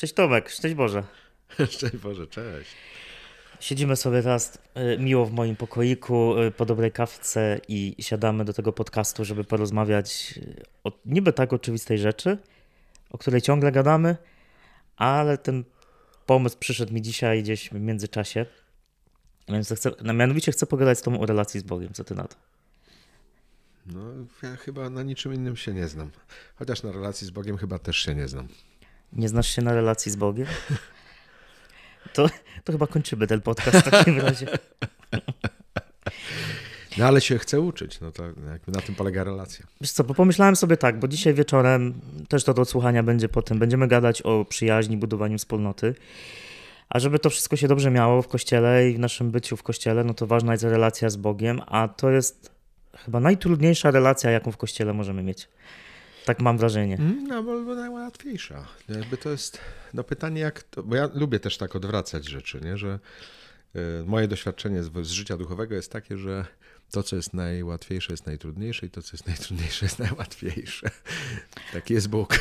Cześć Tomek, szczęść Boże. Szczęść Boże, cześć. Siedzimy sobie teraz y, miło w moim pokoiku y, po dobrej kawce i siadamy do tego podcastu, żeby porozmawiać y, o niby tak oczywistej rzeczy, o której ciągle gadamy, ale ten pomysł przyszedł mi dzisiaj gdzieś w międzyczasie. Więc chcę, no, mianowicie chcę pogadać z Tobą o relacji z Bogiem. Co Ty na to? No, ja chyba na niczym innym się nie znam. Chociaż na relacji z Bogiem chyba też się nie znam. Nie znasz się na relacji z Bogiem? To, to chyba kończymy ten podcast w takim razie. No ale się chcę uczyć, no to na tym polega relacja. Wiesz co, bo pomyślałem sobie tak, bo dzisiaj wieczorem, też to do odsłuchania będzie potem, będziemy gadać o przyjaźni, budowaniu wspólnoty. A żeby to wszystko się dobrze miało w kościele i w naszym byciu w kościele, no to ważna jest relacja z Bogiem, a to jest chyba najtrudniejsza relacja, jaką w kościele możemy mieć. Tak mam wrażenie. No, bo, najłatwiejsza. Jakby to jest no pytanie, jak to. Bo ja lubię też tak odwracać rzeczy, nie? że y, moje doświadczenie z, z życia duchowego jest takie, że to, co jest najłatwiejsze, jest najtrudniejsze, i to, co jest najtrudniejsze, jest najłatwiejsze. Taki jest Bóg.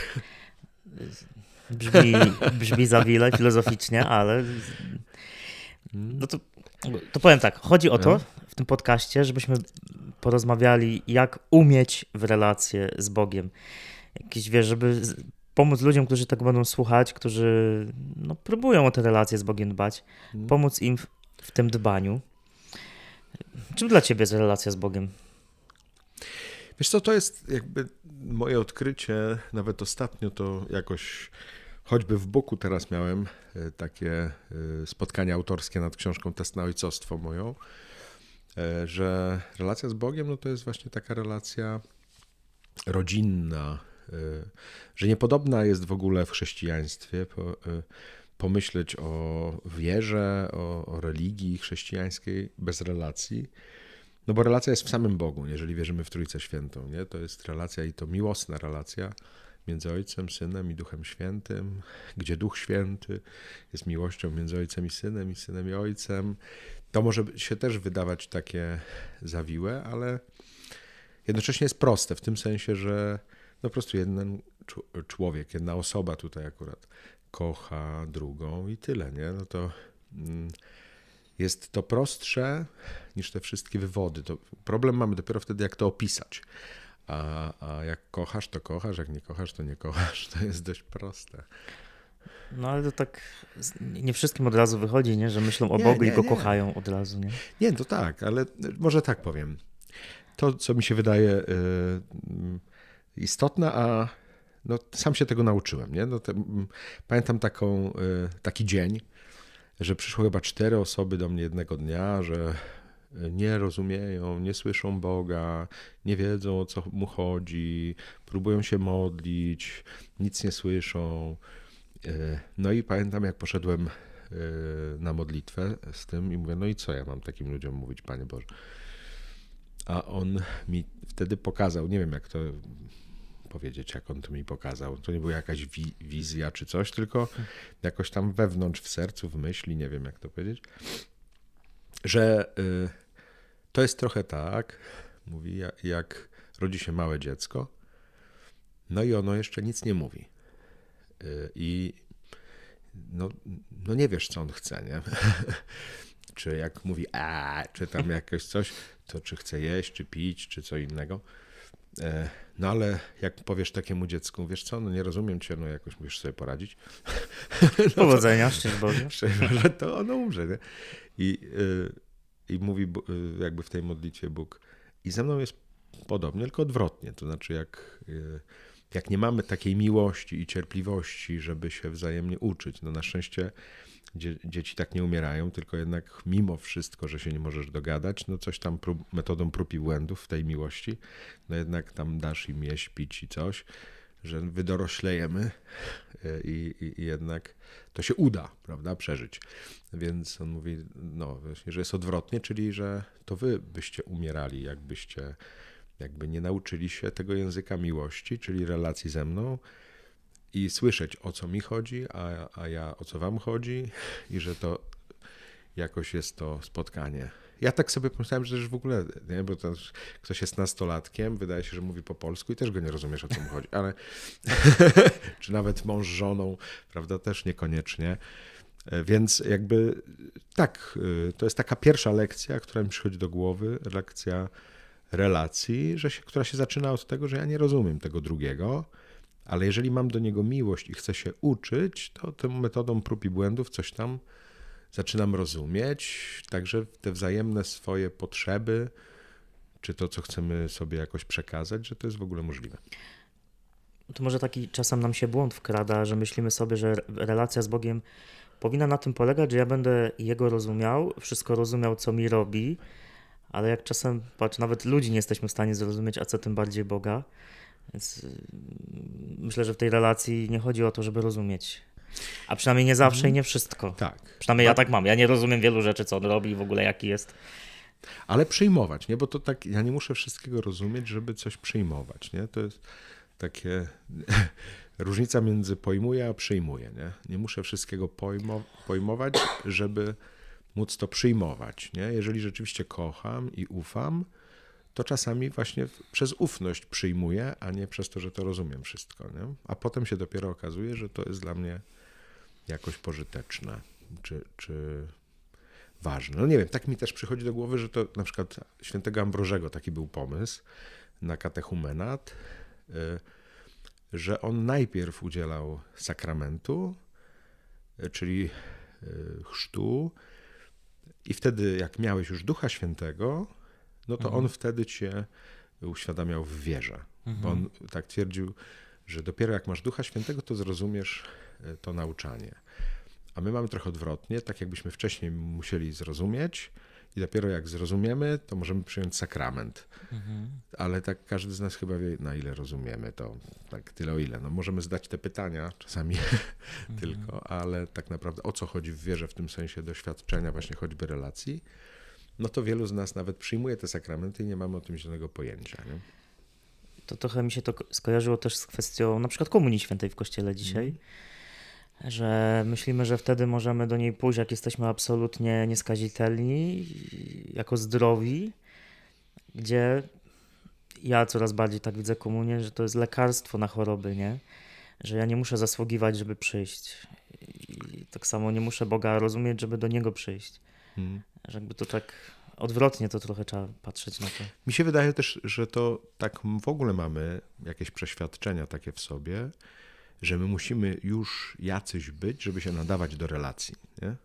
Brzmi, brzmi za wiele filozoficznie, ale. No to, to powiem tak. Chodzi o to w tym podcaście, żebyśmy porozmawiali, jak umieć w relacje z Bogiem. Jakieś, wiesz, żeby pomóc ludziom, którzy tak będą słuchać, którzy no, próbują o te relacje z Bogiem dbać, hmm. pomóc im w, w tym dbaniu. Czym dla ciebie jest relacja z Bogiem? Wiesz co, to jest jakby moje odkrycie, nawet ostatnio to jakoś, choćby w boku teraz miałem e, takie e, spotkania autorskie nad książką Test na ojcostwo moją, e, że relacja z Bogiem no to jest właśnie taka relacja rodzinna, że niepodobna jest w ogóle w chrześcijaństwie pomyśleć o wierze, o, o religii chrześcijańskiej bez relacji. No bo relacja jest w samym Bogu, jeżeli wierzymy w Trójcę Świętą. Nie? To jest relacja i to miłosna relacja między Ojcem, Synem i Duchem Świętym, gdzie Duch Święty jest miłością między Ojcem i Synem i Synem i Ojcem. To może się też wydawać takie zawiłe, ale jednocześnie jest proste w tym sensie, że no po prostu jeden człowiek, jedna osoba tutaj akurat kocha drugą i tyle, nie? No to mm, jest to prostsze niż te wszystkie wywody. To problem mamy dopiero wtedy, jak to opisać. A, a jak kochasz, to kochasz, jak nie kochasz, to nie kochasz. To jest dość proste. No ale to tak nie wszystkim od razu wychodzi, nie? że myślą o nie, Bogu nie, i go nie. kochają od razu. Nie? nie, to tak, ale może tak powiem. To, co mi się wydaje y, istotne, a no, sam się tego nauczyłem. Nie? No, te, pamiętam taką, y, taki dzień, że przyszło chyba cztery osoby do mnie jednego dnia, że nie rozumieją, nie słyszą Boga, nie wiedzą o co mu chodzi, próbują się modlić, nic nie słyszą. Y, no i pamiętam, jak poszedłem y, na modlitwę z tym i mówię, no i co ja mam takim ludziom mówić, Panie Boże? A on mi wtedy pokazał, nie wiem jak to powiedzieć, jak on to mi pokazał. To nie była jakaś wi wizja czy coś, tylko jakoś tam wewnątrz, w sercu, w myśli, nie wiem jak to powiedzieć, że y, to jest trochę tak, mówi, jak, rodzi się małe dziecko, no i ono jeszcze nic nie mówi. Y, I no, no nie wiesz, co on chce, nie? czy jak mówi a, czy tam jakoś coś, to czy chce jeść, czy pić, czy co innego. E, no ale jak powiesz takiemu dziecku, wiesz co, no nie rozumiem cię, no jakoś musisz sobie poradzić. No Powodzenia, szczęść Boże. Szczęść Boże, to ono umrze, nie? I, yy, I mówi yy, jakby w tej modlitwie Bóg. I ze mną jest podobnie, tylko odwrotnie. To znaczy jak, yy, jak nie mamy takiej miłości i cierpliwości, żeby się wzajemnie uczyć, no na szczęście dzieci tak nie umierają, tylko jednak mimo wszystko, że się nie możesz dogadać, no coś tam prób, metodą prób i błędów w tej miłości, no jednak tam dasz im jeść, pić i coś, że wydoroślejemy e, i, i, i jednak to się uda, prawda, przeżyć. Więc on mówi, no właśnie, że jest odwrotnie, czyli że to wy byście umierali, jakbyście jakby nie nauczyli się tego języka miłości, czyli relacji ze mną, i słyszeć o co mi chodzi, a, a ja o co wam chodzi i że to jakoś jest to spotkanie ja tak sobie pomyślałem, że też w ogóle, nie, bo to ktoś jest nastolatkiem, wydaje się, że mówi po polsku i też go nie rozumiesz, o co mu chodzi, ale czy nawet mąż żoną, prawda, też niekoniecznie. Więc jakby tak, to jest taka pierwsza lekcja, która mi przychodzi do głowy, lekcja relacji, że się, która się zaczyna od tego, że ja nie rozumiem tego drugiego, ale jeżeli mam do niego miłość i chcę się uczyć, to tą metodą prób i błędów coś tam zaczynam rozumieć, także te wzajemne swoje potrzeby, czy to, co chcemy sobie jakoś przekazać, że to jest w ogóle możliwe. To może taki czasem nam się błąd wkrada, że myślimy sobie, że relacja z Bogiem powinna na tym polegać, że ja będę Jego rozumiał, wszystko rozumiał, co mi robi, ale jak czasem, patrz, nawet ludzi nie jesteśmy w stanie zrozumieć, a co tym bardziej Boga. Więc y, myślę, że w tej relacji nie chodzi o to, żeby rozumieć. A przynajmniej nie zawsze mhm. i nie wszystko. Tak. Przynajmniej ja tak mam. Ja nie rozumiem wielu rzeczy, co on robi i w ogóle jaki jest. Ale przyjmować, nie? Bo to tak, ja nie muszę wszystkiego rozumieć, żeby coś przyjmować, nie? To jest takie różnica między pojmuję a przyjmuję, nie? Nie muszę wszystkiego pojmo, pojmować, żeby móc to przyjmować, nie? Jeżeli rzeczywiście kocham i ufam, to czasami właśnie przez ufność przyjmuję, a nie przez to, że to rozumiem wszystko. Nie? A potem się dopiero okazuje, że to jest dla mnie jakoś pożyteczne czy, czy ważne. No nie wiem, tak mi też przychodzi do głowy, że to na przykład świętego Ambrożego taki był pomysł na katechumenat, y, że on najpierw udzielał sakramentu, y, czyli y, chrztu, i wtedy, jak miałeś już Ducha Świętego, no to mhm. on wtedy cię uświadamiał w wierze. Mhm. Bo on tak twierdził, że dopiero jak masz Ducha Świętego, to zrozumiesz to nauczanie. A my mamy trochę odwrotnie, tak jakbyśmy wcześniej musieli zrozumieć, i dopiero jak zrozumiemy, to możemy przyjąć sakrament. Mhm. Ale tak każdy z nas chyba wie, na ile rozumiemy to, tak tyle o ile. No, możemy zdać te pytania czasami mhm. tylko, ale tak naprawdę o co chodzi w wierze w tym sensie doświadczenia, właśnie choćby relacji, no to wielu z nas nawet przyjmuje te sakramenty i nie mamy o tym zielonego pojęcia. Nie? To trochę mi się to skojarzyło też z kwestią na przykład Komunii Świętej w Kościele dzisiaj. Mm że myślimy, że wtedy możemy do niej pójść, jak jesteśmy absolutnie nieskazitelni, jako zdrowi, gdzie ja coraz bardziej tak widzę komunię, że to jest lekarstwo na choroby, nie? Że ja nie muszę zasługiwać, żeby przyjść. I tak samo nie muszę Boga rozumieć, żeby do Niego przyjść. Hmm. Że jakby to tak odwrotnie to trochę trzeba patrzeć na to. Mi się wydaje też, że to tak w ogóle mamy jakieś przeświadczenia takie w sobie, że my musimy już jacyś być, żeby się nadawać do relacji. Nie?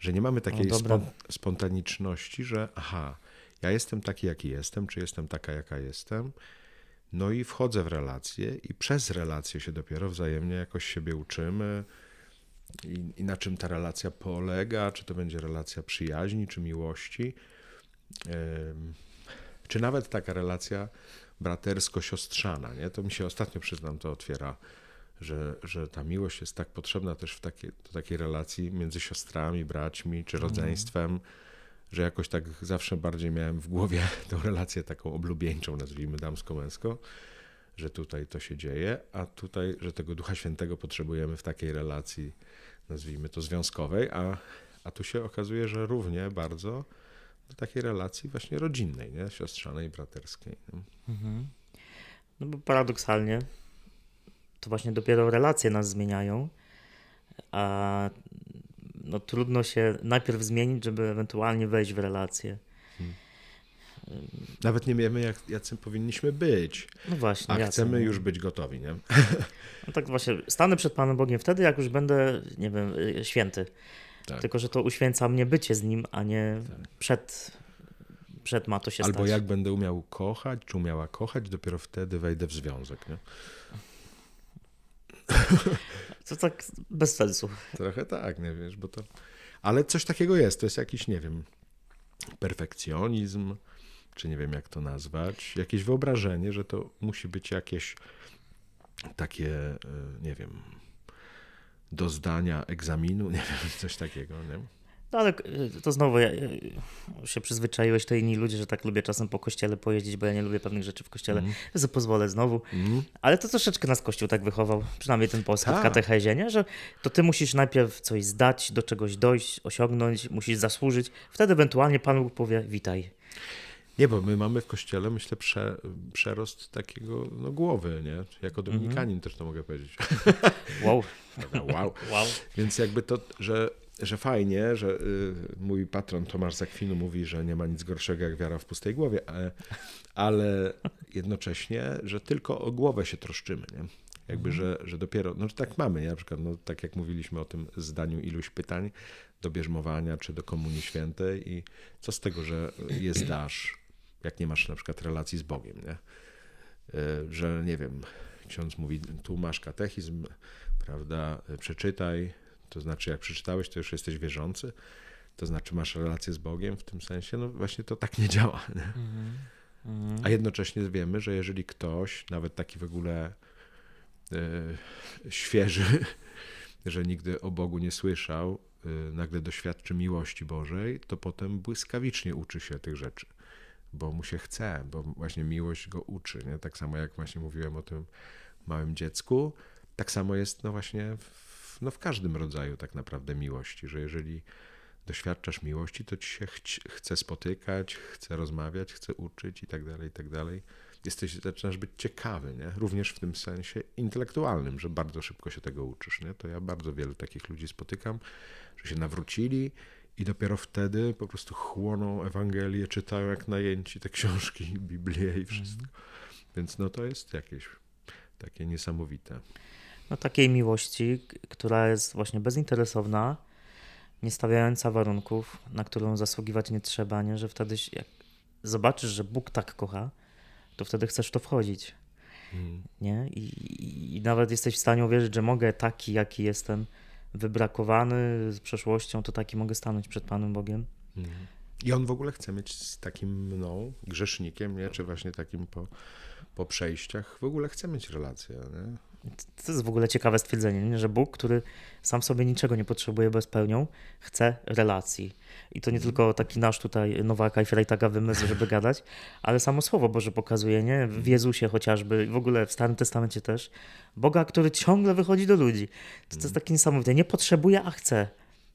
Że nie mamy takiej spon spontaniczności, że aha, ja jestem taki, jaki jestem, czy jestem taka, jaka jestem. No i wchodzę w relacje, i przez relacje się dopiero wzajemnie jakoś siebie uczymy. I, I, na czym ta relacja polega, czy to będzie relacja przyjaźni, czy miłości, yy, czy nawet taka relacja bratersko-siostrzana. Nie? To mi się ostatnio, przyznam, to otwiera że, że ta miłość jest tak potrzebna też w takiej, do takiej relacji między siostrami, braćmi czy mhm. rodzeństwem, mm. że jakoś tak zawsze bardziej miałem w głowie tę relację taką oblubieńczą, nazwijmy damsko-męsko, że tutaj to się dzieje, a tutaj, że tego Ducha Świętego potrzebujemy w takiej relacji, nazwijmy to związkowej, a, a tu się okazuje, że równie bardzo do takiej relacji właśnie rodzinnej, nie? siostrzanej, braterskiej. Mhm. No bo paradoksalnie to właśnie dopiero relacje nas zmieniają, a no, trudno się najpierw zmienić, żeby ewentualnie wejść w relacje. Hmm. Nawet nie wiemy, jak, jacy powinniśmy być. No właśnie. A chcemy już być gotowi, nie? No tak właśnie, stanę przed Panem Bogiem wtedy, jak już będę, nie wiem, święty. Tak. Tylko, że to uświęca mnie bycie z Nim, a nie tak. przed, przed ma to się Albo stać. Albo jak będę umiał kochać, czy umiała kochać, dopiero wtedy wejdę w związek, nie? To tak bez sensu. Trochę tak, nie wiesz, bo to. Ale coś takiego jest. To jest jakiś, nie wiem, perfekcjonizm, czy nie wiem jak to nazwać, jakieś wyobrażenie, że to musi być jakieś takie, e, nie wiem, do zdania egzaminu, nie wiem, coś takiego, nie? No ale y, to znowu ja, y, się przyzwyczaiłeś, to inni ludzie, że tak lubię czasem po kościele pojeździć, bo ja nie lubię pewnych rzeczy w kościele, mm. to pozwolę znowu. Mm. Ale to troszeczkę nas kościół tak wychował, przynajmniej ten polski w katechezie, nie? że to ty musisz najpierw coś zdać, do czegoś dojść, osiągnąć, musisz zasłużyć, wtedy ewentualnie Pan Bóg powie witaj. Nie, bo my mamy w kościele, myślę, prze, przerost takiego no, głowy, nie? Jako dominikanin mm -hmm. też to mogę powiedzieć. Wow. wow. wow. Więc jakby to, że że fajnie, że y, mój patron Tomasz Zakwinu mówi, że nie ma nic gorszego jak wiara w pustej głowie, ale, ale jednocześnie, że tylko o głowę się troszczymy, nie? Jakby, że, że dopiero, no tak mamy, nie? na przykład, no, tak jak mówiliśmy o tym zdaniu iluś pytań do bierzmowania czy do Komunii Świętej i co z tego, że je zdasz, jak nie masz na przykład relacji z Bogiem, nie? Y, że nie wiem, ksiądz mówi, tu masz katechizm, prawda, przeczytaj, to znaczy, jak przeczytałeś, to już jesteś wierzący, to znaczy masz relację z Bogiem w tym sensie. No właśnie to tak nie działa. Nie? Mm -hmm. A jednocześnie wiemy, że jeżeli ktoś, nawet taki w ogóle y, świeży, że nigdy o Bogu nie słyszał, y, nagle doświadczy miłości Bożej, to potem błyskawicznie uczy się tych rzeczy, bo mu się chce, bo właśnie miłość go uczy. Nie? Tak samo jak właśnie mówiłem o tym małym dziecku, tak samo jest no właśnie w no w każdym rodzaju tak naprawdę miłości, że jeżeli doświadczasz miłości, to ci się ch chce spotykać, chce rozmawiać, chce uczyć i tak dalej, i tak dalej. Jesteś, zaczynasz być ciekawy, nie? również w tym sensie intelektualnym, że bardzo szybko się tego uczysz. Nie? To ja bardzo wielu takich ludzi spotykam, że się nawrócili i dopiero wtedy po prostu chłoną Ewangelię, czytają jak najęci te książki, Biblię i wszystko. Mm. Więc no to jest jakieś takie niesamowite no, takiej miłości, która jest właśnie bezinteresowna, nie stawiająca warunków, na którą zasługiwać nie trzeba, nie? że wtedy jak zobaczysz, że Bóg tak kocha, to wtedy chcesz w to wchodzić. Hmm. Nie? I, I, nawet jesteś w stanie uwierzyć, że mogę taki, jaki jestem, wybrakowany z przeszłością, to taki mogę stanąć przed Panem Bogiem. Hmm. I on w ogóle chce mieć z takim no, grzesznikiem, nie? czy właśnie takim po, po przejściach, w ogóle chce mieć relację. Nie? To jest w ogóle ciekawe stwierdzenie, nie? że Bóg, który sam sobie niczego nie potrzebuje, bez pełnią, chce relacji. I to nie tylko taki nasz tutaj Nowaka i Frejtaga wymysł, żeby gadać, ale samo Słowo Boże pokazuje, nie? W Jezusie chociażby, w ogóle w Starym Testamencie też, Boga, który ciągle wychodzi do ludzi. To, to jest takie niesamowite. Nie potrzebuje, a chce.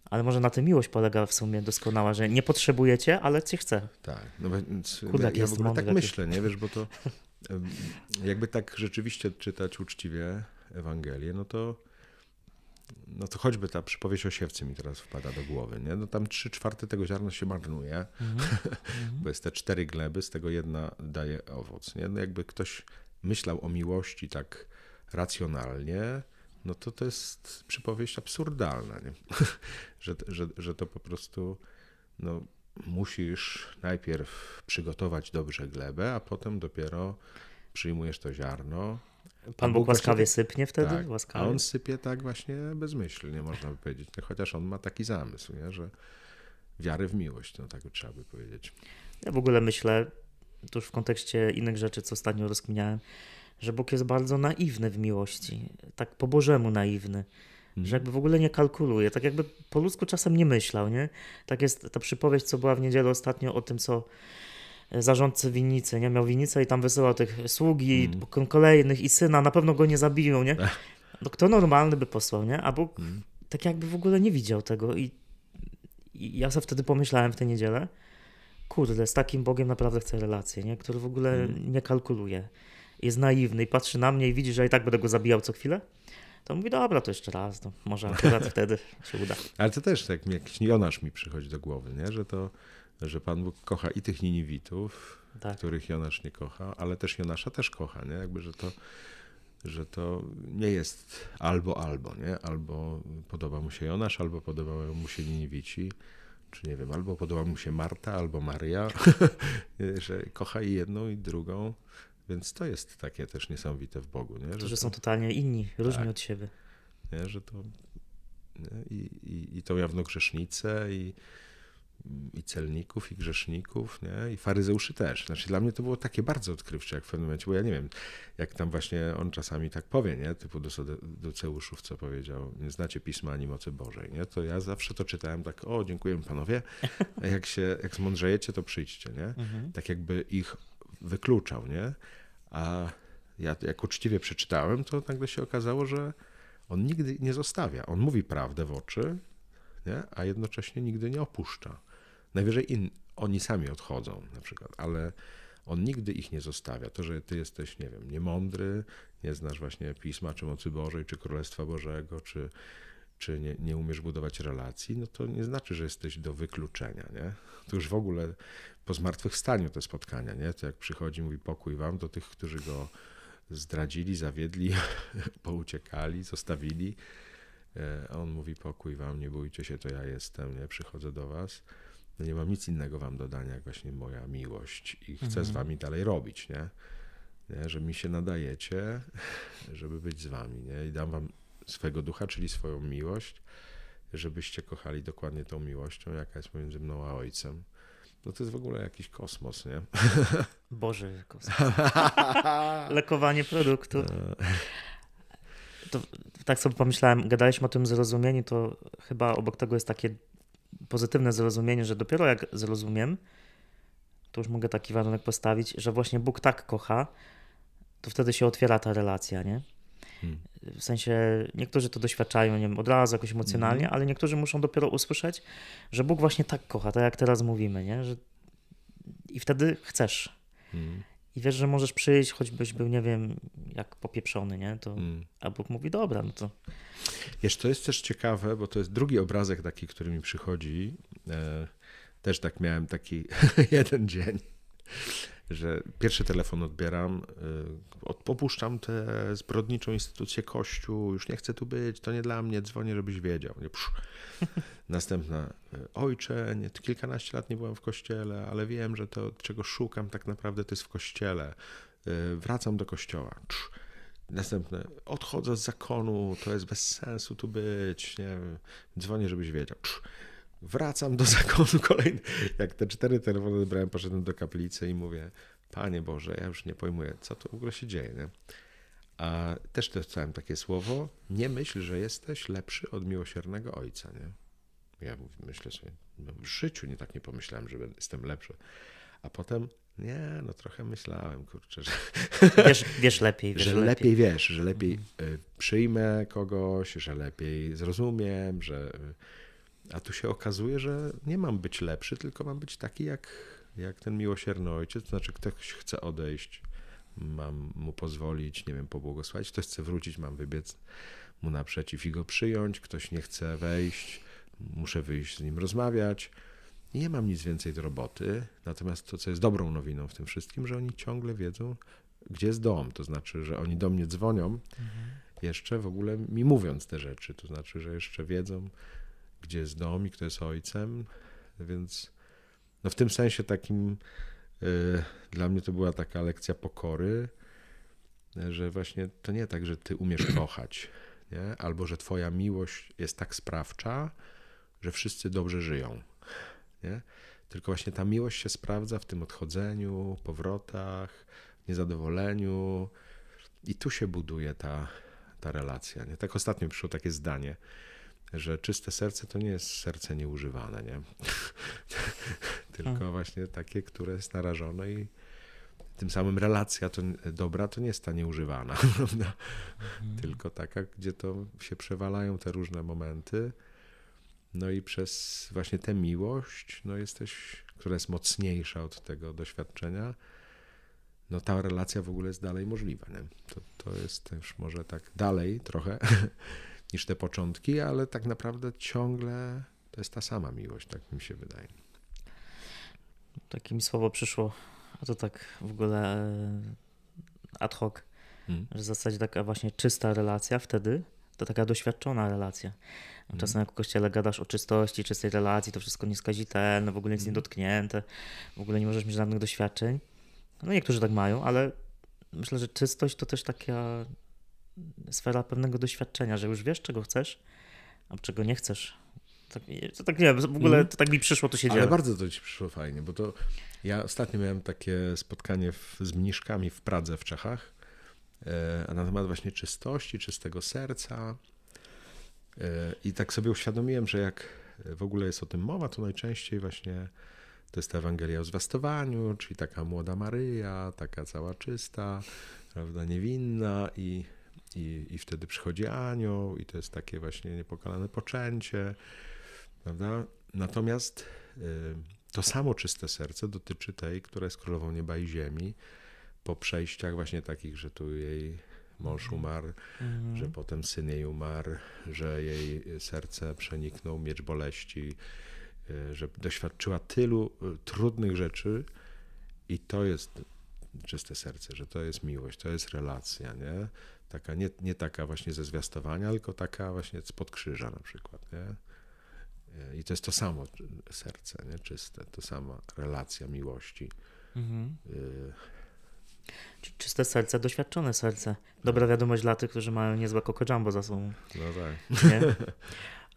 Ale może na tym miłość polega w sumie doskonała, że nie potrzebujecie, ale cię chce. Tak, no więc Kurde, ja, ja w ogóle tak myślę, nie wiesz, bo to jakby tak rzeczywiście czytać uczciwie Ewangelię, no to, no to choćby ta przypowieść o siewcy mi teraz wpada do głowy, nie? No tam trzy czwarte tego ziarna się marnuje, mm -hmm. bo jest te cztery gleby, z tego jedna daje owoc, nie? No jakby ktoś myślał o miłości tak racjonalnie, no to to jest przypowieść absurdalna, nie? że, że, że to po prostu no, musisz najpierw przygotować dobrze glebę, a potem dopiero przyjmujesz to ziarno. Pan Bóg łaskawie sypnie wtedy? Tak, łaskawie. A on sypie tak właśnie bezmyślnie, można by powiedzieć. No, chociaż on ma taki zamysł, nie? że wiary w miłość, no tak trzeba by powiedzieć. Ja w ogóle myślę, to już w kontekście innych rzeczy, co ostatnio rozkminiałem, że Bóg jest bardzo naiwny w miłości, tak po Bożemu naiwny że jakby w ogóle nie kalkuluje, tak jakby po ludzku czasem nie myślał, nie? Tak jest ta przypowieść, co była w niedzielę ostatnio o tym, co zarządcy winnicy, nie? Miał winnicę i tam wysyłał tych sługi mm. kolejnych i syna, na pewno go nie zabiją, nie? No kto normalny by posłał, nie? A Bóg mm. tak jakby w ogóle nie widział tego i, i ja sobie wtedy pomyślałem w tę niedzielę, kurde, z takim Bogiem naprawdę chcę relację, nie? Który w ogóle nie kalkuluje. Jest naiwny i patrzy na mnie i widzi, że ja i tak będę go zabijał co chwilę to mówi, dobra, to jeszcze raz, to może akurat wtedy się uda. Ale to też tak jakiś Jonasz mi przychodzi do głowy, nie? że to, że Pan Bóg kocha i tych Niniwitów, tak. których Jonasz nie kocha, ale też Jonasza też kocha, nie? Jakby, że to, że to nie jest albo, albo, nie? Albo podoba mu się Jonasz, albo podobają mu się Niniwici, czy nie wiem, albo podoba mu się Marta, albo Maria, że kocha i jedną, i drugą. Więc to jest takie też niesamowite w Bogu. Nie? Że, to, że są totalnie inni, różni tak, od siebie. Nie? Że to, nie? I, i, I tą jawnogrzesznicę i i celników, i grzeszników, nie? i faryzeuszy też. Znaczy dla mnie to było takie bardzo odkrywcze, jak w pewnym momencie, bo ja nie wiem, jak tam właśnie on czasami tak powie, nie? typu do, do Ceuszów, co powiedział, nie znacie Pisma ani mocy Bożej, nie? to ja zawsze to czytałem tak, o dziękujemy panowie, a jak się, jak zmądrzejecie, to przyjdźcie, nie? Mhm. Tak jakby ich wykluczał, nie? A ja jak uczciwie przeczytałem, to nagle się okazało, że on nigdy nie zostawia. On mówi prawdę w oczy, nie? a jednocześnie nigdy nie opuszcza. Najwyżej in, oni sami odchodzą na przykład, ale on nigdy ich nie zostawia. To, że ty jesteś, nie wiem, niemądry, nie znasz właśnie Pisma, czy mocy Bożej, czy Królestwa Bożego, czy, czy nie, nie umiesz budować relacji, no to nie znaczy, że jesteś do wykluczenia, nie? To już w ogóle po zmartwychwstaniu te spotkania, nie? To jak przychodzi, mówi pokój wam, do tych, którzy go zdradzili, zawiedli, pouciekali, zostawili. E, a on mówi pokój wam, nie bójcie się, to ja jestem, nie? Przychodzę do was no nie mam nic innego wam do dania, jak właśnie moja miłość i chcę mhm. z wami dalej robić, nie? nie? Że mi się nadajecie, żeby być z wami, nie? I dam wam swego ducha, czyli swoją miłość, żebyście kochali dokładnie tą miłością, jaka jest między mną a ojcem. No to jest w ogóle jakiś kosmos, nie? Boże, kosmos. Lekowanie produktu. No. To, tak sobie pomyślałem, gadaliśmy o tym zrozumieniu, to chyba obok tego jest takie pozytywne zrozumienie, że dopiero jak zrozumiem, to już mogę taki warunek postawić, że właśnie Bóg tak kocha, to wtedy się otwiera ta relacja, nie? Hmm. W sensie niektórzy to doświadczają, nie wiem, od razu jakoś emocjonalnie, hmm. ale niektórzy muszą dopiero usłyszeć, że Bóg właśnie tak kocha, tak jak teraz mówimy, nie? Że... I wtedy chcesz. Hmm. I wiesz, że możesz przyjść, choćbyś był, nie wiem, jak popieprzony, nie? To, hmm. A Bóg mówi, dobra, no to... Wiesz, to jest też ciekawe, bo to jest drugi obrazek taki, który mi przychodzi. E, też tak miałem taki jeden dzień, że pierwszy telefon odbieram, e, popuszczam tę zbrodniczą instytucję Kościół, już nie chcę tu być, to nie dla mnie, dzwonię, żebyś wiedział. Nie, Następna, e, ojcze, nie, kilkanaście lat nie byłem w kościele, ale wiem, że to, czego szukam tak naprawdę, to jest w kościele. Wracam do kościoła. Następne, odchodzę z zakonu, to jest bez sensu tu być, nie dzwonię, żebyś wiedział. Wracam do zakonu kolejny. Jak te cztery telefony odebrałem, poszedłem do kaplicy i mówię, Panie Boże, ja już nie pojmuję, co tu w ogóle się dzieje. Nie? A też dostałem takie słowo, nie myśl, że jesteś lepszy od miłosiernego Ojca. Nie? Ja myślę sobie, no w życiu nie tak nie pomyślałem, że jestem lepszy. A potem nie, no trochę myślałem, kurczę, że. Wiesz, wiesz lepiej. Wiesz że lepiej. lepiej wiesz, że lepiej mhm. przyjmę kogoś, że lepiej zrozumiem, że. A tu się okazuje, że nie mam być lepszy, tylko mam być taki jak, jak ten miłosierny ojciec. To znaczy, ktoś chce odejść, mam mu pozwolić, nie wiem, pobłogosławić. Ktoś chce wrócić, mam wybiec mu naprzeciw i go przyjąć. Ktoś nie chce wejść, muszę wyjść z nim rozmawiać nie mam nic więcej do roboty, natomiast to, co jest dobrą nowiną w tym wszystkim, że oni ciągle wiedzą, gdzie jest dom. To znaczy, że oni do mnie dzwonią, mhm. jeszcze w ogóle mi mówiąc te rzeczy. To znaczy, że jeszcze wiedzą, gdzie jest dom i kto jest ojcem. Więc no w tym sensie takim y, dla mnie to była taka lekcja pokory, że właśnie to nie tak, że ty umiesz kochać, nie? albo że twoja miłość jest tak sprawcza, że wszyscy dobrze żyją nie? Tylko właśnie ta miłość się sprawdza w tym odchodzeniu, powrotach, niezadowoleniu i tu się buduje ta, ta relacja. Nie? Tak ostatnio przyszło takie zdanie, że czyste serce to nie jest serce nieużywane, nie? tylko hmm. właśnie takie, które jest narażone i tym samym relacja to dobra to nie jest ta nieużywana, prawda? Hmm. Tylko taka, gdzie to się przewalają te różne momenty no i przez właśnie tę miłość, no jesteś, która jest mocniejsza od tego doświadczenia, no ta relacja w ogóle jest dalej możliwa. Nie? To, to jest też może tak dalej trochę niż te początki, ale tak naprawdę ciągle to jest ta sama miłość, tak mi się wydaje. Takie mi słowo przyszło, a to tak w ogóle e, ad hoc, hmm. że w zasadzie taka właśnie czysta relacja wtedy, to taka doświadczona relacja. A czasem jak w kościele gadasz o czystości, czystej relacji, to wszystko nieskazitelne, w ogóle nic nie mhm. dotknięte, w ogóle nie możesz mieć żadnych doświadczeń. No niektórzy tak mają, ale myślę, że czystość to też taka sfera pewnego doświadczenia, że już wiesz, czego chcesz, a czego nie chcesz. Tak, to tak nie wiem, w ogóle to tak mi przyszło, to się dzieje. Ale bardzo to ci przyszło fajnie, bo to ja ostatnio miałem takie spotkanie w, z mniszkami w Pradze w Czechach e, na temat właśnie czystości, czystego serca. E, I tak sobie uświadomiłem, że jak w ogóle jest o tym mowa, to najczęściej właśnie to jest ta Ewangelia o zwiastowaniu, czyli taka młoda Maryja, taka cała czysta, prawda, niewinna i, i, i wtedy przychodzi anioł i to jest takie właśnie niepokalane poczęcie, prawda? Natomiast y, to samo czyste serce dotyczy tej, która jest królową nieba i ziemi, po przejściach właśnie takich, że tu jej mąż mhm. umarł, mhm. że potem syn jej umarł, że jej serce przeniknął miecz boleści, y, że doświadczyła tylu y, trudnych rzeczy i to jest czyste serce, że to jest miłość, to jest relacja, nie? Taka, nie, nie taka właśnie ze zwiastowania, tylko taka właśnie spod krzyża na przykład, nie? I to jest to samo serce, nie? czyste, to sama relacja miłości. Mhm. Y Czyste serce, doświadczone serce. Dobra wiadomość dla tych, którzy mają niezłe kokojambo za sobą. No tak. Nie?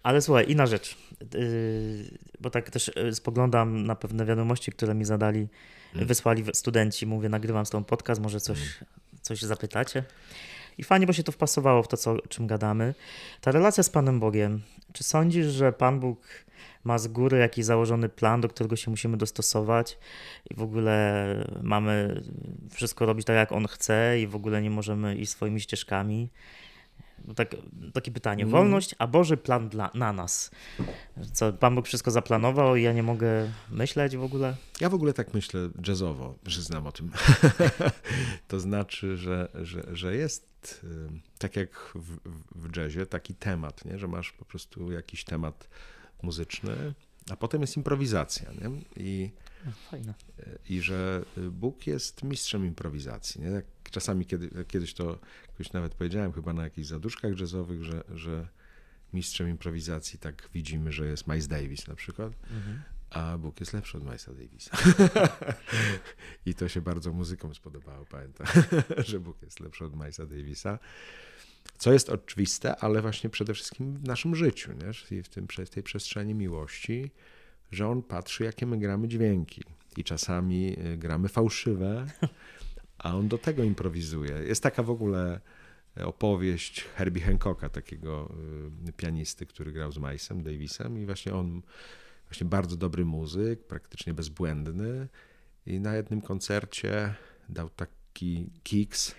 Ale słuchaj, inna rzecz, yy, bo tak też spoglądam na pewne wiadomości, które mi zadali, mm. wysłali studenci. Mówię, nagrywam z tą podcast, może coś, mm. coś zapytacie. I fajnie, bo się to wpasowało w to, co, o czym gadamy. Ta relacja z Panem Bogiem. Czy sądzisz, że Pan Bóg ma z góry jakiś założony plan, do którego się musimy dostosować i w ogóle mamy wszystko robić tak, jak On chce i w ogóle nie możemy iść swoimi ścieżkami? Tak, takie pytanie. Mm. Wolność, a Boży plan dla, na nas. Co, Pan Bóg wszystko zaplanował i ja nie mogę myśleć w ogóle? Ja w ogóle tak myślę jazzowo, że znam o tym. to znaczy, że, że, że jest y, tak jak w, w jazzie taki temat, nie? że masz po prostu jakiś temat muzyczny, a potem jest improwizacja. Nie? I, Fajne. I że Bóg jest mistrzem improwizacji. Nie? Czasami kiedy, kiedyś to jakoś nawet powiedziałem, chyba na jakichś zaduszkach jazzowych, że, że mistrzem improwizacji tak widzimy, że jest Miles Davis na przykład, mhm. a Bóg jest lepszy od Milesa Davisa. I to się bardzo muzykom spodobało, pamiętam, że Bóg jest lepszy od Milesa Davisa. Co jest oczywiste, ale właśnie przede wszystkim w naszym życiu, nie? w, tym, w tej przestrzeni miłości, że on patrzy, jakie my gramy dźwięki. I czasami y, gramy fałszywe, a on do tego improwizuje. Jest taka w ogóle opowieść Herbie Hancocka, takiego y, pianisty, który grał z Milesem Davisem i właśnie on, właśnie bardzo dobry muzyk, praktycznie bezbłędny i na jednym koncercie dał taki kiks,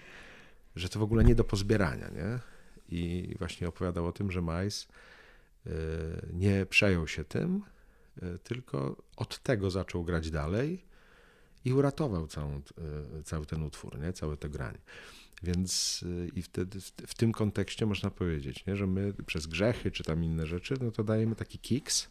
że to w ogóle nie do pozbierania, nie? I właśnie opowiadał o tym, że y, nie przejął się tym, y, tylko od tego zaczął grać dalej i uratował całą, y, cały ten utwór, nie? całe to granie. Więc i wtedy w tym kontekście można powiedzieć, nie? że my przez grzechy czy tam inne rzeczy, no to dajemy taki kiks,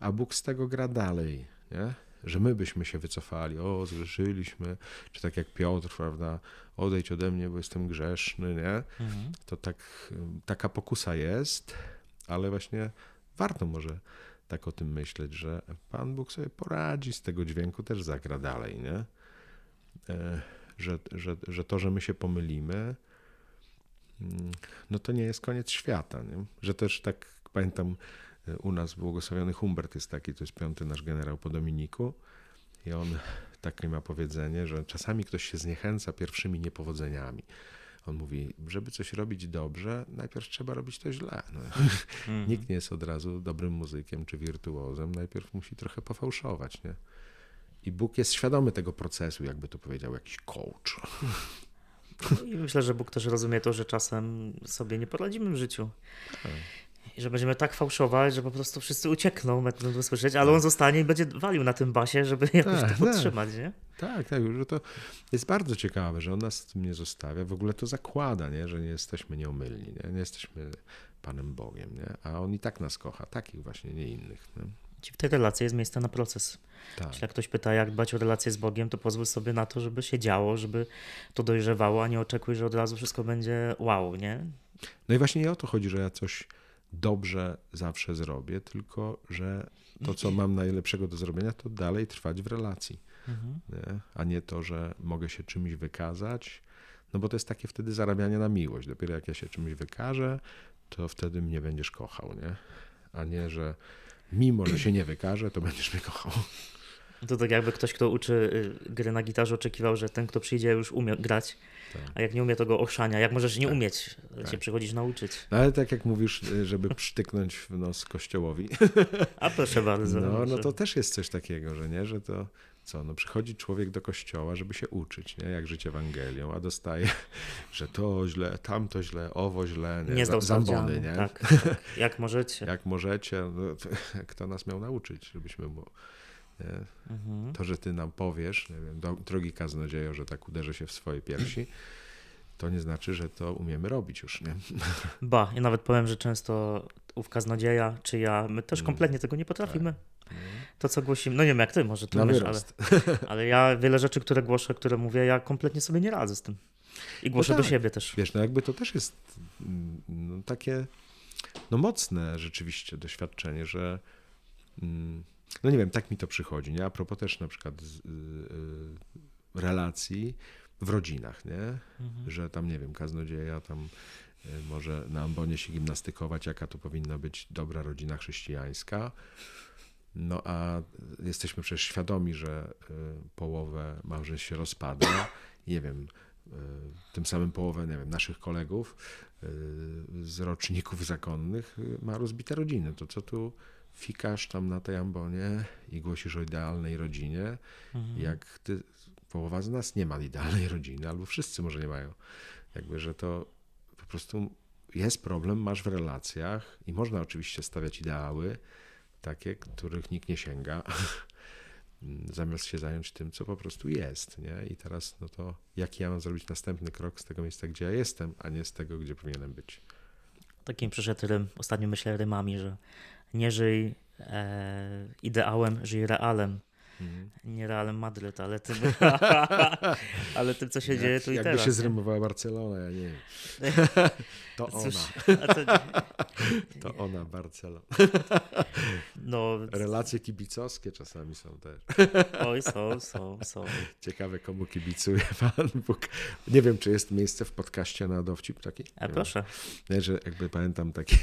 a Bóg z tego gra dalej. Nie? że my byśmy się wycofali, o, zgrzeszyliśmy, czy tak jak Piotr, prawda, odejdź ode mnie, bo jestem grzeszny, nie? Mhm. To tak, taka pokusa jest, ale właśnie warto może tak o tym myśleć, że Pan Bóg sobie poradzi z tego dźwięku, też zagra dalej, nie? E, że, że, że to, że my się pomylimy, mm, no to nie jest koniec świata, nie? Że też tak pamiętam, u nas błogosławiony Humbert jest taki, to jest piąty nasz generał po Dominiku i on takie ma powiedzenie, że czasami ktoś się zniechęca pierwszymi niepowodzeniami. On mówi, żeby coś robić dobrze, najpierw trzeba robić to źle. No. Mm. Nikt nie jest od razu dobrym muzykiem czy wirtuozem, najpierw musi trochę pofałszować. Nie? I Bóg jest świadomy tego procesu, jakby to powiedział jakiś coach. I myślę, że Bóg też rozumie to, że czasem sobie nie poradzimy w życiu. I że będziemy tak fałszować, że po prostu wszyscy uciekną, będą słyszeć, ale tak. on zostanie i będzie walił na tym basie, żeby jakoś tak, to tak. podtrzymać, tak. nie? Tak, tak, że to jest bardzo ciekawe, że on nas tym nie zostawia. W ogóle to zakłada, nie? że nie jesteśmy nieomylni, nie? nie jesteśmy Panem Bogiem, nie? a on i tak nas kocha, takich właśnie, nie innych. Nie? W tej relacji jest miejsce na proces. Tak. Jeśli jak ktoś pyta, jak dbać o relację z Bogiem, to pozwól sobie na to, żeby się działo, żeby to dojrzewało, a nie oczekuj, że od razu wszystko będzie wow, nie? No i właśnie nie o to chodzi, że ja coś dobrze zawsze zrobię, tylko że to, co mam najlepszego do zrobienia, to dalej trwać w relacji. Mhm. Nie? A nie to, że mogę się czymś wykazać, no bo to jest takie wtedy zarabianie na miłość. Dopiero jak ja się czymś wykażę, to wtedy mnie będziesz kochał, nie? A nie, że mimo że się nie wykaże, to będziesz mnie kochał. To tak jakby ktoś, kto uczy y, gry na gitarze, oczekiwał, że ten, kto przyjdzie, już umie grać, tak. a jak nie umie, to go ochrzania. Jak możesz nie tak. umieć, tak. się przychodzisz nauczyć. No, ale tak jak mówisz, y, żeby przytyknąć w nos kościołowi. A proszę bardzo. No, no to też jest coś takiego, że nie, że to co, no przychodzi człowiek do kościoła, żeby się uczyć, nie? jak żyć Ewangelią, a dostaje, że to źle, tamto źle, owo źle, nie, nie zdał zambony, nie? Tak, tak, jak możecie. Jak możecie, no, kto nas miał nauczyć, żebyśmy mu... Mhm. To, że ty nam powiesz, nie wiem, drogi kaznodziejo, że tak uderzę się w swoje piersi, to nie znaczy, że to umiemy robić już, nie? Ba, ja nawet powiem, że często ów kaznodzieja, czy ja, my też mm. kompletnie tego nie potrafimy. Tak. To, co głosimy, no nie wiem jak ty, może ty umiesz, ale, ale ja wiele rzeczy, które głoszę, które mówię, ja kompletnie sobie nie radzę z tym. I głoszę no tak. do siebie też. Wiesz, no jakby to też jest mm, no, takie no mocne rzeczywiście doświadczenie, że mm, no nie wiem, tak mi to przychodzi, nie? A propos też na przykład z, y, y, relacji w rodzinach, nie? Mhm. Że tam, nie wiem, kaznodzieja tam y, może na ambonie się gimnastykować, jaka to powinna być dobra rodzina chrześcijańska. No a jesteśmy przecież świadomi, że połowę małżeństw się rozpada. Nie wiem, tym samym połowę, nie wiem, naszych kolegów z roczników zakonnych ma rozbite rodziny. To co tu fikasz tam na tej ambonie i głosisz o idealnej rodzinie, mhm. jak ty, połowa z nas nie ma idealnej rodziny, albo wszyscy może nie mają. Jakby, że to po prostu jest problem, masz w relacjach i można oczywiście stawiać ideały, takie, których nikt nie sięga, zamiast się zająć tym, co po prostu jest, nie? I teraz, no to jaki ja mam zrobić następny krok z tego miejsca, gdzie ja jestem, a nie z tego, gdzie powinienem być. Takim przyszedł rym, ostatnio myślę rymami, że nie żyj e, ideałem, żyj realem. Mhm. Nie Realem Madryt, ale tym, ale tym, co się Jak, dzieje tu i jakby teraz. Jakby się zrymowała Barcelona, ja nie wiem. To Cóż, ona. To... to... ona, Barcelona. No, Relacje kibicowskie czasami są też. Oj, są, są, są. Ciekawe, komu kibicuje Pan Bóg. Nie wiem, czy jest miejsce w podcaście na dowcip taki? A proszę. Nie, że jakby pamiętam taki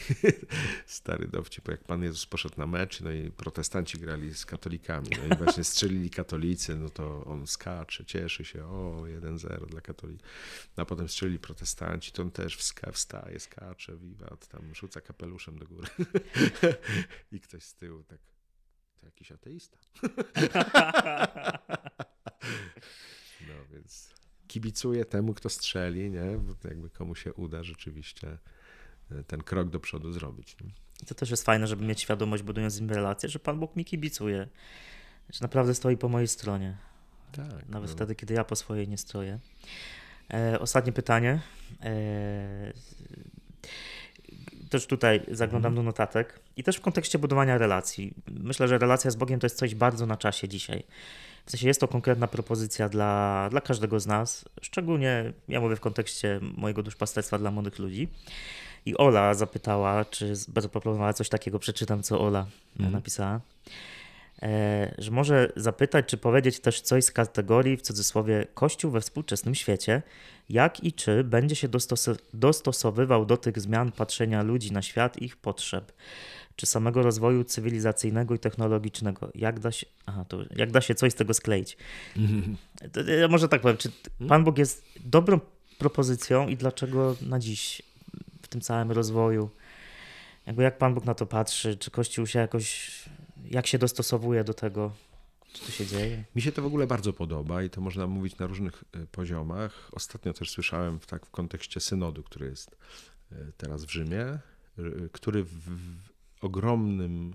stary dowcip, jak Pan Jezus poszedł na mecz, no i protestanci grali z katolikami. No i właśnie strzelili katolicy, no to on skacze, cieszy się, o 1-0 dla katolików. A potem strzelili protestanci, to on też wska, wstaje, skacze, wiwat, tam rzuca kapeluszem do góry. I ktoś z tyłu tak, to jakiś ateista. no więc kibicuję temu, kto strzeli, nie? Bo jakby komu się uda rzeczywiście e, ten krok do przodu zrobić. Nie? To też jest fajne, żeby mieć świadomość, budując z nim relacje, że Pan Bóg mi kibicuje że naprawdę stoi po mojej stronie. Tak, Nawet no. wtedy, kiedy ja po swojej nie stoję. E, ostatnie pytanie. E, też tutaj zaglądam mhm. do notatek i też w kontekście budowania relacji. Myślę, że relacja z Bogiem to jest coś bardzo na czasie dzisiaj. W sensie jest to konkretna propozycja dla, dla każdego z nas, szczególnie ja mówię w kontekście mojego duszpasterstwa dla młodych ludzi. I Ola zapytała, czy zaproponowała coś takiego, przeczytam co Ola mhm. napisała. E, że może zapytać, czy powiedzieć też coś z kategorii, w cudzysłowie, Kościół we współczesnym świecie, jak i czy będzie się dostos dostosowywał do tych zmian patrzenia ludzi na świat i ich potrzeb, czy samego rozwoju cywilizacyjnego i technologicznego. Jak da się, aha, to, jak da się coś z tego skleić? Ja może tak powiem, czy Pan Bóg jest dobrą propozycją i dlaczego na dziś w tym całym rozwoju? Jakby jak Pan Bóg na to patrzy? Czy Kościół się jakoś jak się dostosowuje do tego, co tu się dzieje? Mi się to w ogóle bardzo podoba i to można mówić na różnych e, poziomach. Ostatnio też słyszałem w, tak w kontekście synodu, który jest e, teraz w Rzymie, e, który w, w ogromnym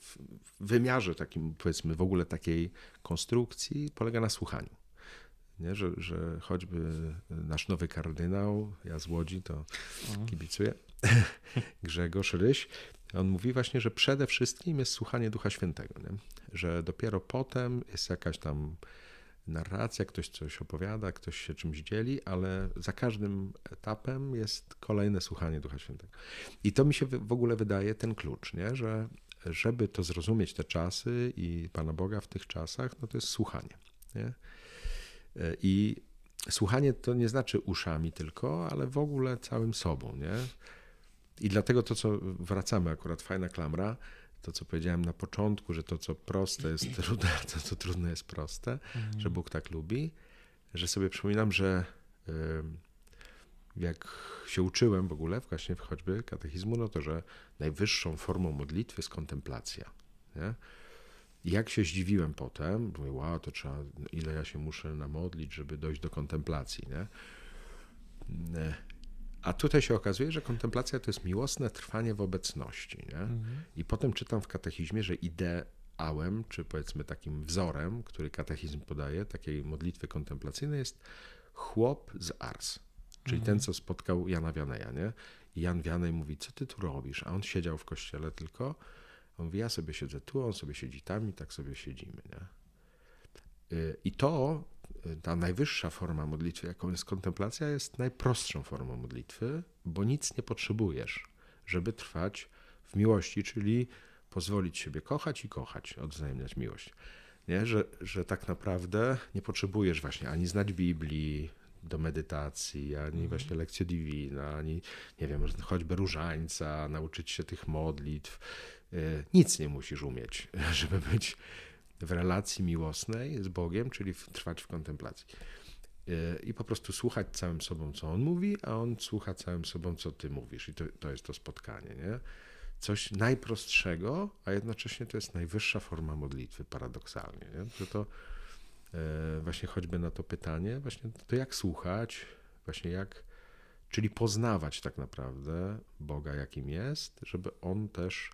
w wymiarze takim, powiedzmy, w ogóle takiej konstrukcji polega na słuchaniu. Nie? Że, że choćby nasz nowy kardynał, ja z Łodzi, to mhm. kibicuję, Grzegorz Ryś, on mówi właśnie, że przede wszystkim jest słuchanie Ducha Świętego, nie? że dopiero potem jest jakaś tam narracja, ktoś coś opowiada, ktoś się czymś dzieli, ale za każdym etapem jest kolejne słuchanie Ducha Świętego. I to mi się w ogóle wydaje ten klucz, nie? że żeby to zrozumieć te czasy i Pana Boga w tych czasach, no to jest słuchanie. Nie? I słuchanie to nie znaczy uszami tylko, ale w ogóle całym sobą. Nie? I dlatego to, co wracamy, akurat fajna klamra, to, co powiedziałem na początku, że to, co proste jest trudne, to, co trudne jest proste, mhm. że Bóg tak lubi, że sobie przypominam, że jak się uczyłem w ogóle, właśnie choćby katechizmu, no to, że najwyższą formą modlitwy jest kontemplacja. Nie? Jak się zdziwiłem potem, mówię, wow, to trzeba, ile ja się muszę namodlić, żeby dojść do kontemplacji. Nie? A tutaj się okazuje, że kontemplacja to jest miłosne trwanie w obecności. Nie? Mhm. I potem czytam w katechizmie, że ideałem, czy powiedzmy takim wzorem, który katechizm podaje, takiej modlitwy kontemplacyjnej jest chłop z Ars. Czyli mhm. ten, co spotkał Jana Wianeja, nie? I Jan Wianej mówi, co ty tu robisz? A on siedział w kościele tylko. On mówi, ja sobie siedzę tu, on sobie siedzi tam i tak sobie siedzimy, nie? Y, I to ta najwyższa forma modlitwy, jaką jest kontemplacja, jest najprostszą formą modlitwy, bo nic nie potrzebujesz, żeby trwać w miłości, czyli pozwolić siebie kochać i kochać, odwzajemniać miłość. Nie? Że, że tak naprawdę nie potrzebujesz właśnie ani znać Biblii do medytacji, ani mhm. właśnie lekcji divina, ani nie wiem, choćby różańca, nauczyć się tych modlitw. Y, nic nie musisz umieć, żeby być w relacji miłosnej z Bogiem, czyli trwać w kontemplacji. E, I po prostu słuchać całym sobą, co on mówi, a on słucha całym sobą, co ty mówisz. I to, to jest to spotkanie. Nie? Coś najprostszego, a jednocześnie to jest najwyższa forma modlitwy, paradoksalnie. Nie? Że to e, właśnie choćby na to pytanie, właśnie to jak słuchać, właśnie jak, czyli poznawać tak naprawdę Boga, jakim jest, żeby on też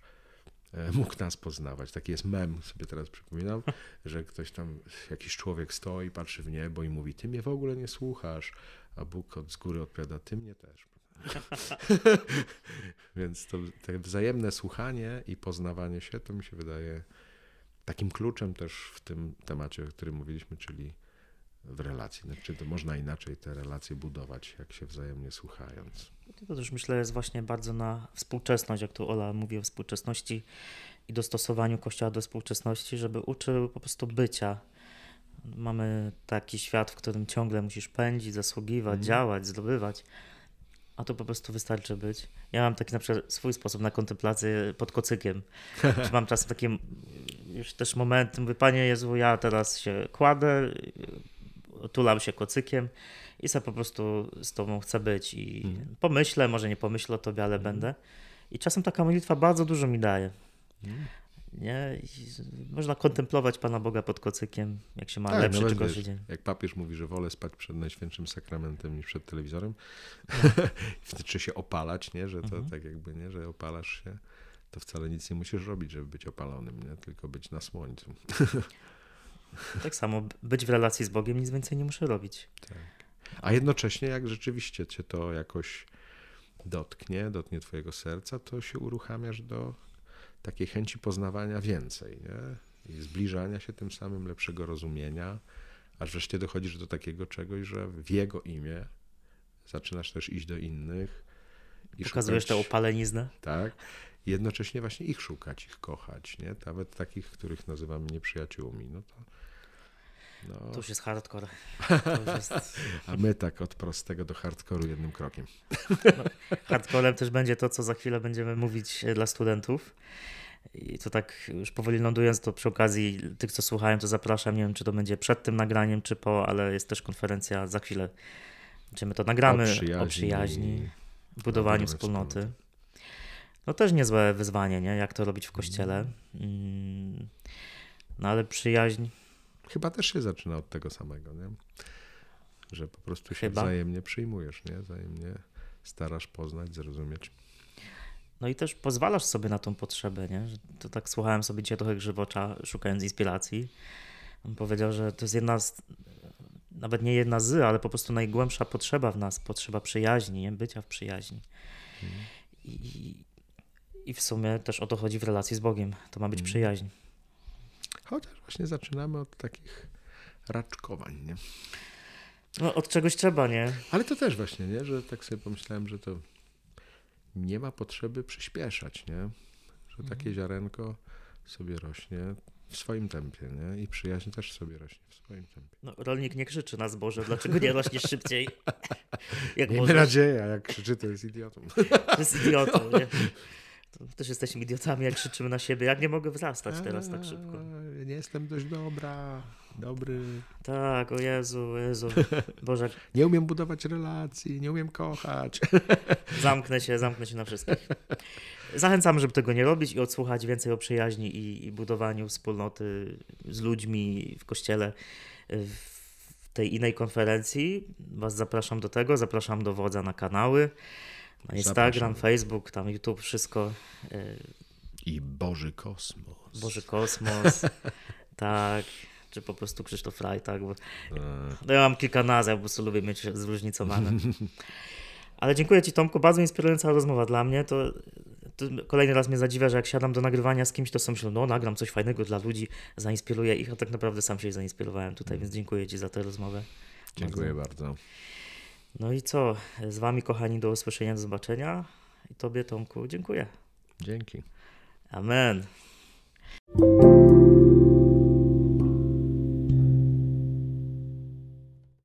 E, mógł nas poznawać. Taki jest mem, sobie teraz przypominam, że ktoś tam, jakiś człowiek stoi, patrzy w niebo i mówi, ty mnie w ogóle nie słuchasz, a Bóg od z góry odpowiada, ty mnie też. Więc to, to wzajemne słuchanie i poznawanie się, to mi się wydaje takim kluczem też w tym temacie, o którym mówiliśmy, czyli w relacji. Znaczy, to można inaczej te relacje budować, jak się wzajemnie słuchając. To też myślę jest właśnie bardzo na współczesność, jak tu Ola mówi o współczesności i dostosowaniu Kościoła do współczesności, żeby uczył po prostu bycia. Mamy taki świat, w którym ciągle musisz pędzić, zasługiwać, mm. działać, zdobywać, a to po prostu wystarczy być. Ja mam taki na przykład swój sposób na kontemplację pod kocykiem. mam czasem takie już też momenty, mówię, Panie Jezu, ja teraz się kładę, tulam się kocykiem i sobie po prostu z tobą chcę być i mm. pomyślę, może nie pomyślę o tobie, ale mm. będę. I czasem taka modlitwa bardzo dużo mi daje. Mm. Nie? I można kontemplować Pana Boga pod kocykiem, jak się ma tak, lepszy czy gorszy dzień. Jak papież mówi, że wolę spać przed Najświętszym Sakramentem niż przed telewizorem, wtedy trzeba się opalać, nie? że to mhm. tak jakby, nie? że opalasz się, to wcale nic nie musisz robić, żeby być opalonym, nie? tylko być na słońcu. Tak samo być w relacji z Bogiem, nic więcej nie muszę robić. Tak. A jednocześnie, jak rzeczywiście cię to jakoś dotknie, dotknie twojego serca, to się uruchamiasz do takiej chęci poznawania więcej, nie? I zbliżania się tym samym, lepszego rozumienia, aż wreszcie dochodzisz do takiego czegoś, że w Jego imię zaczynasz też iść do innych. I Pokazujesz szukać, tę opaleniznę? Tak. I jednocześnie właśnie ich szukać, ich kochać, nie? Nawet takich, których nazywamy nieprzyjaciółmi. No to no. To już jest hardcore. Jest... A my tak od prostego do hardkoru jednym krokiem. No, hardcorem też będzie to, co za chwilę będziemy mówić e, dla studentów. I to tak już powoli lądując, to przy okazji tych, co słuchają, to zapraszam. Nie wiem, czy to będzie przed tym nagraniem, czy po, ale jest też konferencja za chwilę. Czy my to nagramy o przyjaźni, o przyjaźni budowaniu wspólnoty. No też niezłe wyzwanie, nie? Jak to robić w kościele. Mm. No ale przyjaźń Chyba też się zaczyna od tego samego, nie? Że po prostu się Chyba? wzajemnie przyjmujesz, nie? Wzajemnie starasz poznać, zrozumieć. No i też pozwalasz sobie na tą potrzebę, nie? To tak słuchałem sobie dzisiaj trochę Grzywocza, szukając inspiracji. On powiedział, że to jest jedna z, nawet nie jedna z, ale po prostu najgłębsza potrzeba w nas, potrzeba przyjaźni, nie? bycia w przyjaźni. Hmm. I, I w sumie też o to chodzi w relacji z Bogiem. To ma być hmm. przyjaźń. Chociaż właśnie zaczynamy od takich raczkowań, nie? No, od czegoś trzeba, nie? Ale to też właśnie, nie? Że tak sobie pomyślałem, że to nie ma potrzeby przyspieszać, nie? Że takie mhm. ziarenko sobie rośnie w swoim tempie, nie? I przyjaźń też sobie rośnie w swoim tempie. No, rolnik nie krzyczy na zboże, dlaczego nie rośniesz szybciej? Jak Miejmy możesz? nadzieję, a jak krzyczy, to jest idiotą. To jest idiotą, nie? To też jesteśmy idiotami, jak krzyczymy na siebie. Jak nie mogę wzrastać teraz tak szybko? Nie jestem dość dobra, dobry. Tak, o Jezu, Jezu. Boże, Nie umiem budować relacji, nie umiem kochać. zamknę się, zamknę się na wszystkich. Zachęcam, żeby tego nie robić i odsłuchać więcej o przyjaźni i, i budowaniu wspólnoty z ludźmi w kościele. W tej innej konferencji Was zapraszam do tego, zapraszam do wodza na kanały, na Instagram, Zapraszam. Facebook, tam YouTube, wszystko. I Boży kosmos. Boży Kosmos, tak, czy po prostu Krzysztof Frajtak, bo E, no ja mam kilka nazw, ja po prostu lubię mieć zróżnicowane. Ale dziękuję Ci Tomku, bardzo inspirująca rozmowa dla mnie, to, to kolejny raz mnie zadziwia, że jak siadam do nagrywania z kimś, to są myślę, no nagram coś fajnego dla ludzi, zainspiruję ich, a tak naprawdę sam się zainspirowałem tutaj, więc dziękuję Ci za tę rozmowę. Dziękuję bardzo. No i co, z Wami kochani, do usłyszenia, do zobaczenia i Tobie Tomku dziękuję. Dzięki. Amen.